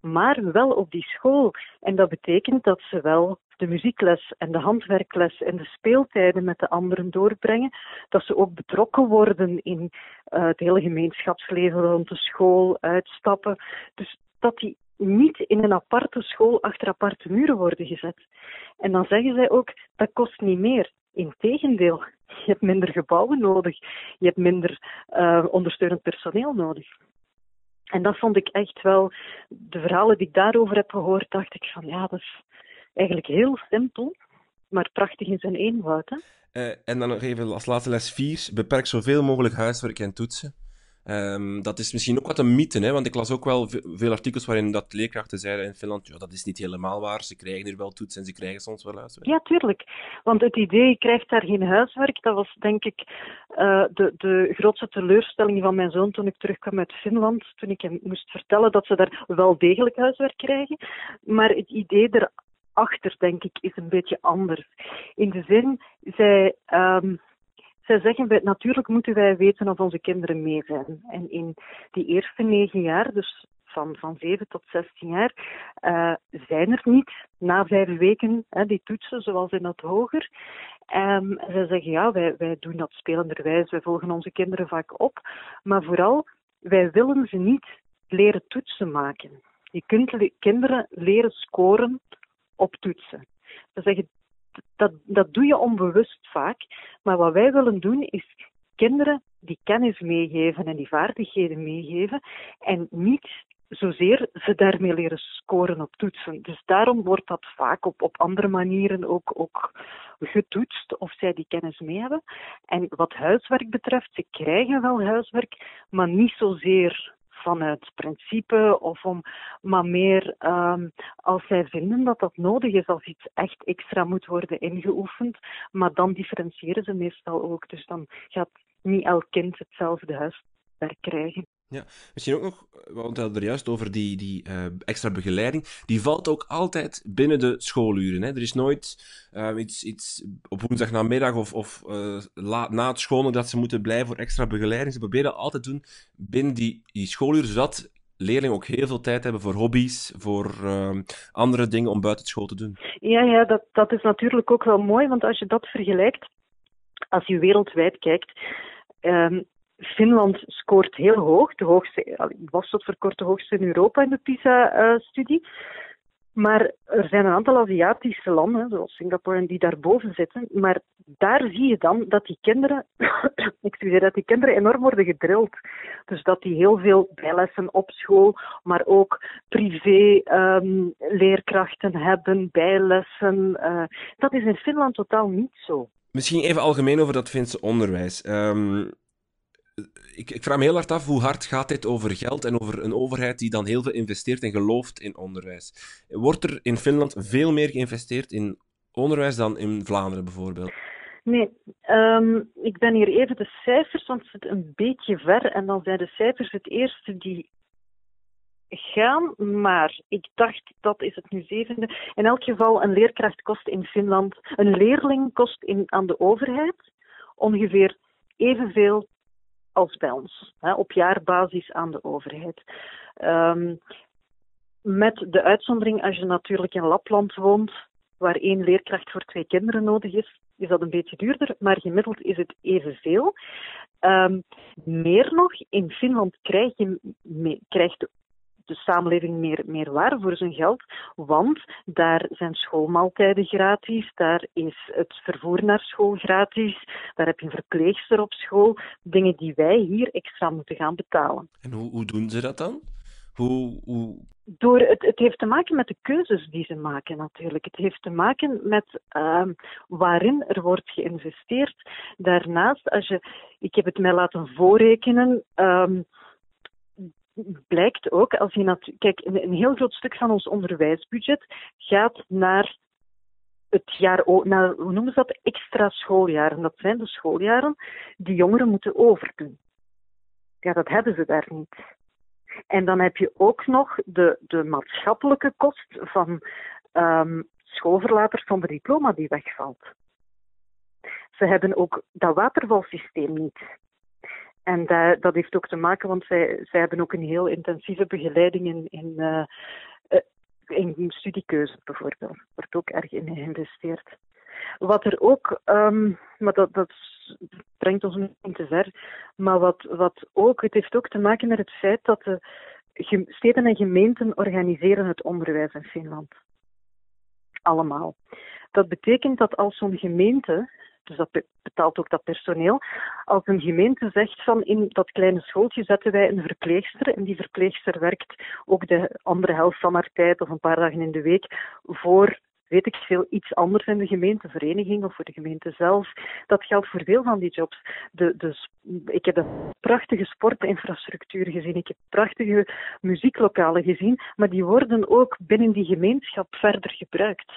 maar wel op die school. En dat betekent dat ze wel de muziekles en de handwerkles en de speeltijden met de anderen doorbrengen, dat ze ook betrokken worden in uh, het hele gemeenschapsleven rond de school, uitstappen. Dus dat die niet in een aparte school achter aparte muren worden gezet. En dan zeggen zij ook, dat kost niet meer. Integendeel, je hebt minder gebouwen nodig, je hebt minder uh, ondersteunend personeel nodig. En dat vond ik echt wel, de verhalen die ik daarover heb gehoord, dacht ik van ja, dat is eigenlijk heel simpel, maar prachtig in zijn eenvoud. Hè? Uh, en dan nog even als laatste les 4, beperk zoveel mogelijk huiswerk en toetsen. Um, dat is misschien ook wat een mythe, hè? want ik las ook wel veel artikels waarin dat leerkrachten zeiden in Finland, ja, dat is niet helemaal waar, ze krijgen hier wel toetsen en ze krijgen soms wel huiswerk. Ja, tuurlijk. Want het idee, je krijgt daar geen huiswerk, dat was denk ik uh, de, de grootste teleurstelling van mijn zoon toen ik terugkwam uit Finland, toen ik hem moest vertellen dat ze daar wel degelijk huiswerk krijgen. Maar het idee erachter, denk ik, is een beetje anders. In de zin, zij... Zij zeggen, natuurlijk moeten wij weten of onze kinderen mee zijn. En in die eerste negen jaar, dus van, van 7 tot 16 jaar, uh, zijn er niet na vijf weken hè, die toetsen, zoals in het hoger. Um, zij zeggen, ja, wij, wij doen dat spelenderwijs, wij volgen onze kinderen vaak op. Maar vooral, wij willen ze niet leren toetsen maken. Je kunt kinderen leren scoren op toetsen. Ze zeggen, dat, dat doe je onbewust vaak. Maar wat wij willen doen is kinderen die kennis meegeven en die vaardigheden meegeven en niet zozeer ze daarmee leren scoren op toetsen. Dus daarom wordt dat vaak op, op andere manieren ook, ook getoetst of zij die kennis mee hebben. En wat huiswerk betreft, ze krijgen wel huiswerk, maar niet zozeer vanuit principe of om, maar meer um, als zij vinden dat dat nodig is, als iets echt extra moet worden ingeoefend, maar dan differentiëren ze meestal ook. Dus dan gaat niet elk kind hetzelfde huiswerk krijgen. Ja, misschien ook nog, we hadden er juist over die, die uh, extra begeleiding. Die valt ook altijd binnen de schooluren. Hè? Er is nooit uh, iets, iets op woensdagnamiddag of, of uh, laat, na het scholen dat ze moeten blijven voor extra begeleiding. Ze proberen altijd doen binnen die, die schooluren, zodat leerlingen ook heel veel tijd hebben voor hobby's, voor andere dingen om buiten school te doen. Ja, ja dat, dat is natuurlijk ook wel mooi, want als je dat vergelijkt, als je wereldwijd kijkt, um, Finland scoort heel hoog, de hoogste, was tot voor de hoogste in Europa in de PISA-studie. Maar er zijn een aantal Aziatische landen, zoals Singapore, die daarboven zitten. Maar daar zie je dan dat die kinderen, excuseer, dat die kinderen enorm worden gedrild. Dus dat die heel veel bijlessen op school, maar ook privé um, leerkrachten hebben, bijlessen. Uh, dat is in Finland totaal niet zo. Misschien even algemeen over dat Finse onderwijs. Um, ik, ik, vraag me heel hard af hoe hard gaat dit over geld en over een overheid die dan heel veel investeert en gelooft in onderwijs. Wordt er in Finland veel meer geïnvesteerd in onderwijs dan in Vlaanderen bijvoorbeeld? Nee, um, ik ben hier even de cijfers, want het zit een beetje ver. En dan zijn de cijfers het eerste die gaan, maar ik dacht dat is het nu zevende. In elk geval, een leerkracht kost in Finland, een leerling kost in, aan de overheid ongeveer evenveel als bij ons, hè, op jaarbasis aan de overheid. Um, met de uitzondering als je natuurlijk in Lapland woont, waar één leerkracht voor twee kinderen nodig is, is dat een beetje duurder, maar gemiddeld is het evenveel. Um, meer nog, in Finland krijg je, krijgt de samenleving meer, meer waar voor zijn geld. Want daar zijn schoolmaaltijden gratis, daar is het vervoer naar school gratis, daar heb je een verpleegster op school. Dingen die wij hier extra moeten gaan betalen. En hoe, hoe doen ze dat dan? Hoe, hoe... Door, het, het heeft te maken met de keuzes die ze maken natuurlijk. Het heeft te maken met uh, waarin er wordt geïnvesteerd. Daarnaast, als je, ik heb het mij laten voorrekenen, um, blijkt ook, als je nat kijk, een, heel groot stuk van ons onderwijsbudget gaat naar het jaar, naar, hoe noemen ze dat, extra schooljaren. Dat zijn de schooljaren die jongeren moeten overdoen. Ja, dat hebben ze daar niet. En dan heb je ook nog de, de maatschappelijke kost van um, schoolverlaters zonder diploma die wegvalt. Ze hebben ook dat watervalsysteem niet. En dat, dat heeft ook te maken, want zij, zij hebben ook een heel intensieve begeleiding in, in, uh, in studiekeuze bijvoorbeeld. Wordt ook erg in geïnvesteerd. Wat er ook, um, maar dat, dat brengt ons niet te ver, maar wat, wat ook, het heeft ook te maken met het feit dat de steden en gemeenten organiseren het onderwijs in Finland. Allemaal. Dat betekent dat als zo'n gemeente dus dat betaalt ook dat personeel. Als een gemeente zegt van in dat kleine schooltje zetten wij een verpleegster en die verpleegster werkt ook de andere helft van haar tijd of een paar dagen in de week voor weet ik veel, iets anders in de gemeentevereniging of voor de gemeente zelf. Dat geldt voor veel van die jobs. De, de, ik heb een prachtige sportinfrastructuur gezien, ik heb prachtige muzieklokalen gezien, maar die worden ook binnen die gemeenschap verder gebruikt.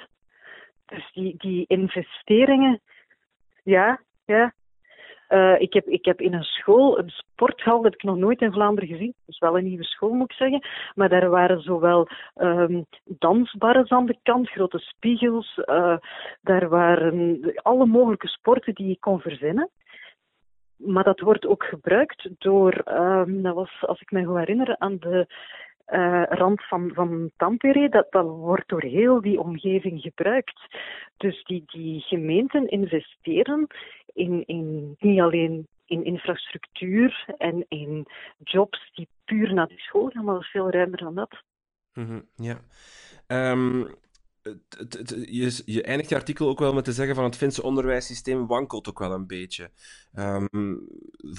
Dus die, die investeringen ja, ja. Uh, ik, heb, ik heb in een school, een sporthal, dat ik nog nooit in Vlaanderen gezien. Dus wel een nieuwe school moet ik zeggen. Maar daar waren zowel um, dansbarren aan de kant, grote spiegels. Uh, daar waren alle mogelijke sporten die je kon verzinnen. Maar dat wordt ook gebruikt door, um, dat was, als ik me goed herinner, aan de uh, rand van, van Tampere, dat, wordt door heel die omgeving gebruikt. Dus die, die gemeenten investeren in, in niet alleen in infrastructuur en in jobs die puur naar de school gaan, maar veel ruimer dan dat. Mm -hmm, ja. Um, je, je, eindigt je artikel ook wel met te zeggen van het Finse onderwijssysteem wankelt ook wel een beetje. Um,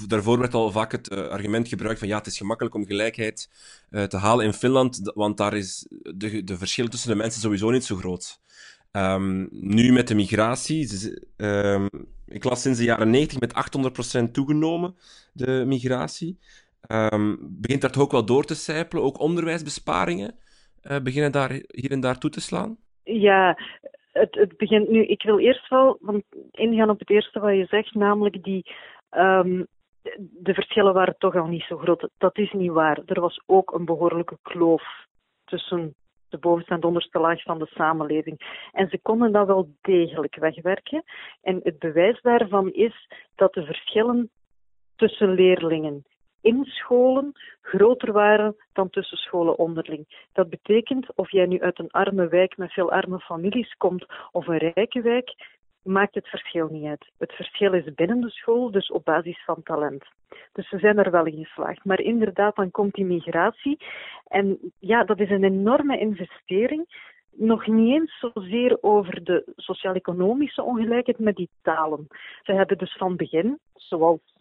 daarvoor werd al vaak het uh, argument gebruikt van ja, het is gemakkelijk om gelijkheid uh, te halen in Finland, want daar is de, de verschil tussen de mensen sowieso niet zo groot. Um, nu met de migratie, um, ik las sinds de jaren 90 met 800% toegenomen, de migratie. begint dat ook wel door te sijpelen, ook onderwijsbesparingen uh, beginnen daar hier en daar toe te slaan? Ja, het, begint nu. Ik wil eerst wel want ingaan op het eerste wat je zegt, namelijk die, um, de verschillen waren toch al niet zo groot. Dat is niet waar. Er was ook een behoorlijke kloof tussen de bovenste en de onderste laag van de samenleving. En ze konden dat wel degelijk wegwerken. En het bewijs daarvan is dat de verschillen tussen leerlingen in scholen groter waren dan tussen scholen onderling. Dat betekent, of jij nu uit een arme wijk met veel arme families komt of een rijke wijk, maakt het verschil niet uit. Het verschil is binnen de school, dus op basis van talent. Dus ze zijn er wel in geslaagd. Maar inderdaad, dan komt die migratie. En ja, dat is een enorme investering. Nog niet eens zozeer over de sociaal-economische ongelijkheid met die talen. Ze hebben dus van begin, zoals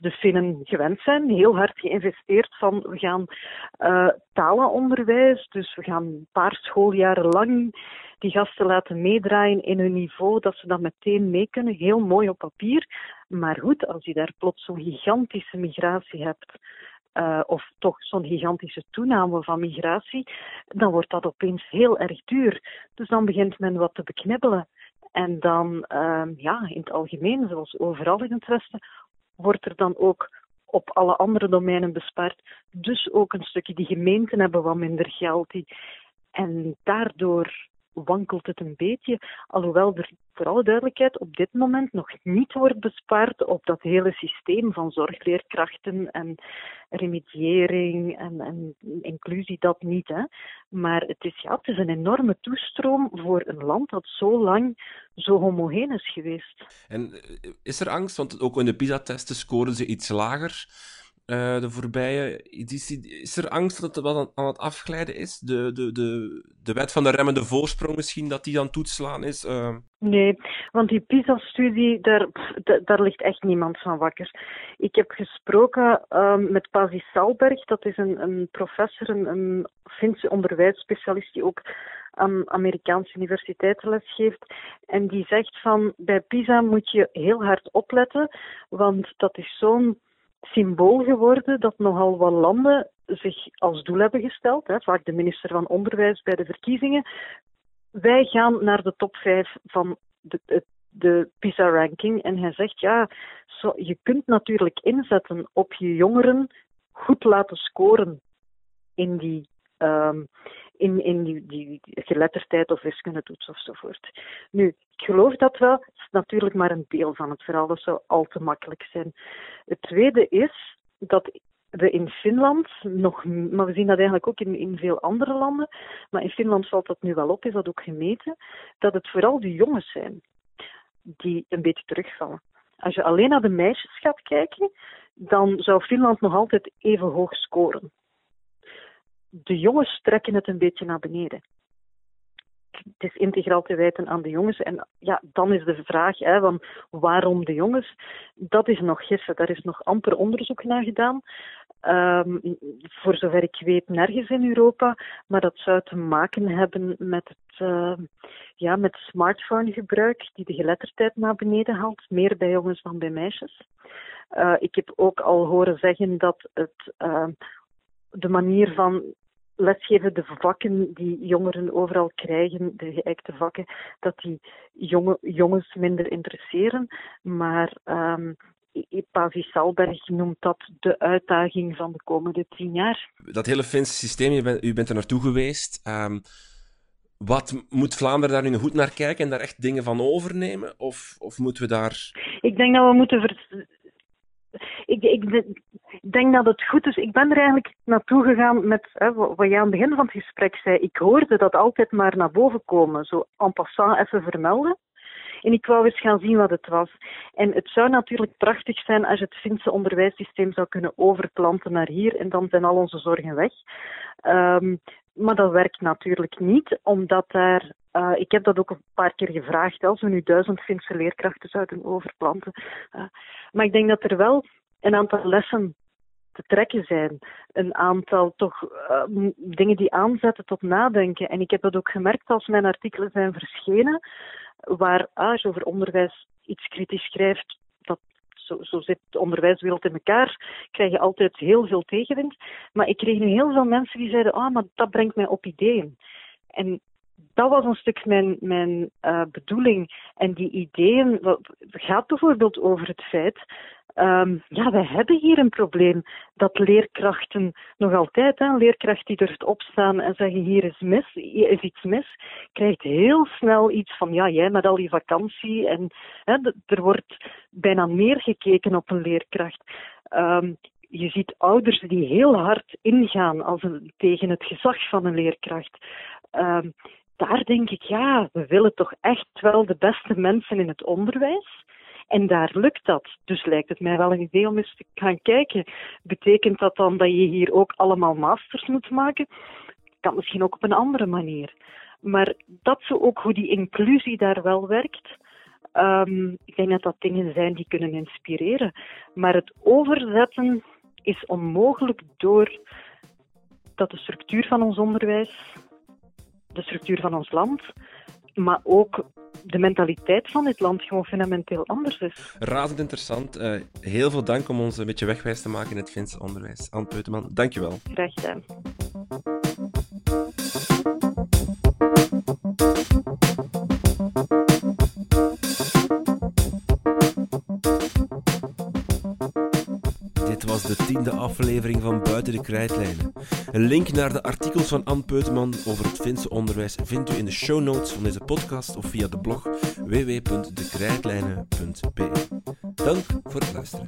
de Finnen gewend zijn, heel hard geïnvesteerd van we gaan uh, talenonderwijs, dus we gaan een paar schooljaren lang die gasten laten meedraaien in hun niveau, dat ze dat meteen mee kunnen. Heel mooi op papier. Maar goed, als je daar plots zo'n gigantische migratie hebt, uh, of toch zo'n gigantische toename van migratie, dan wordt dat opeens heel erg duur. Dus dan begint men wat te beknibbelen. En dan, uh, ja, in het algemeen, zoals overal in het Westen, wordt er dan ook op alle andere domeinen bespaard. Dus ook een stukje die gemeenten hebben wat minder geld. Die, en daardoor wankelt het een beetje. Alhoewel er voor alle duidelijkheid op dit moment nog niet wordt bespaard op dat hele systeem van zorgleerkrachten en remediëring en, en inclusie, dat niet. Hè. Maar het is, ja, het is een enorme toestroom voor een land dat zo lang zo homogeen is geweest. En eh, is er angst? Want ook in de PISA-testen scoren ze iets lager. Uh, de voorbije editie. Is er angst dat het wat aan, het afglijden is? De, de, de, de wet van de remmende voorsprong misschien, dat die aan toetslaan is? Uh... Nee, want die PISA-studie, daar, daar ligt echt niemand van wakker. Ik heb gesproken uh, met Pasi Salberg, dat is een, een professor, een, een Finse onderwijsspecialist die ook aan Amerikaanse universiteiten lesgeeft. En die zegt van, bij PISA moet je heel hard opletten, want dat is zo'n symbool geworden dat nogal wat landen zich als doel hebben gesteld, hè, vaak de minister van Onderwijs bij de verkiezingen. Wij gaan naar de top 5 van de, de, PISA-ranking. En hij zegt, ja, zo, je kunt natuurlijk inzetten op je jongeren goed laten scoren in die, um, in, in die, die, geletterdheid of wiskundetoets ofzovoort. Nu, ik geloof dat wel. Het is natuurlijk maar een deel van het verhaal. Dat zou al te makkelijk zijn. Het tweede is dat we in Finland nog, maar we zien dat eigenlijk ook in, in veel andere landen, maar in Finland valt dat nu wel op, is dat ook gemeten, dat het vooral de jongens zijn die een beetje terugvallen. Als je alleen naar de meisjes gaat kijken, dan zou Finland nog altijd even hoog scoren de jongens trekken het een beetje naar beneden. Het is integraal te wijten aan de jongens. En ja, dan is de vraag hè, van waarom de jongens? Dat is nog gissen. Daar is nog amper onderzoek naar gedaan. Um, voor zover ik weet nergens in Europa. Maar dat zou te maken hebben met het uh, ja, met smartphonegebruik die de geletterdheid naar beneden haalt. Meer bij jongens dan bij meisjes. Uh, ik heb ook al horen zeggen dat het uh, de manier van lesgeven, de vakken die jongeren overal krijgen, de geëikte vakken, dat die jonge, jongens minder interesseren. Maar um, Pavi Salberg noemt dat de uitdaging van de komende tien jaar. Dat hele Finse systeem, u bent, u bent er naartoe geweest. Um, wat moet Vlaanderen daar nu goed naar kijken en daar echt dingen van overnemen? Of, of moeten we daar. Ik denk dat we moeten ver ik, ik, denk dat het goed is. Ik ben er eigenlijk naartoe gegaan met hè, wat je aan het begin van het gesprek zei. Ik hoorde dat altijd maar naar boven komen, zo en passant even vermelden. En ik wou eens gaan zien wat het was. En het zou natuurlijk prachtig zijn als je het Finse onderwijssysteem zou kunnen overplanten naar hier en dan zijn al onze zorgen weg. Um, maar dat werkt natuurlijk niet, omdat daar. Uh, ik heb dat ook een paar keer gevraagd, als we nu duizend Finse leerkrachten zouden overplanten. Uh, maar ik denk dat er wel een aantal lessen te trekken zijn. Een aantal toch uh, dingen die aanzetten tot nadenken. En ik heb dat ook gemerkt als mijn artikelen zijn verschenen, waar je over onderwijs iets kritisch schrijft, dat zo, zo zit de onderwijswereld in elkaar, krijg je altijd heel veel tegenwind. Maar ik kreeg nu heel veel mensen die zeiden, ah, maar dat brengt mij op ideeën. En dat was een stuk mijn, mijn uh, bedoeling. En die ideeën gaat bijvoorbeeld over het feit Ehm, ja, we hebben hier een probleem dat leerkrachten nog altijd, hè, een leerkracht die durft opstaan en zeggen hier is mis, is iets mis, krijgt heel snel iets van ja, jij met al die vakantie en hè, er wordt bijna meer gekeken op een leerkracht. Um, je ziet ouders die heel hard ingaan als tegen het gezag van een leerkracht. Um, daar denk ik, ja, we willen toch echt wel de beste mensen in het onderwijs. En daar lukt dat. Dus lijkt het mij wel een idee om eens te gaan kijken. Betekent dat dan dat je hier ook allemaal masters moet maken? Kan misschien ook op een andere manier. Maar dat zo ook hoe die inclusie daar wel werkt. Um, ik denk dat dat dingen zijn die kunnen inspireren. Maar het overzetten is onmogelijk door dat de structuur van ons onderwijs, de structuur van ons land, maar ook de mentaliteit van dit land gewoon fundamenteel anders is. Razend interessant. Uh, heel veel dank om ons een beetje wegwijs te maken in het Finse onderwijs. Anne Peuteman, dankjewel. Graag gedaan. De tiende aflevering van Buiten de Krijtlijnen. Een link naar de artikels van Anne Peuteman over het Finse onderwijs vindt u in de show notes van deze podcast of via de blog www.dekrijtlijnen.be. Dank voor het luisteren.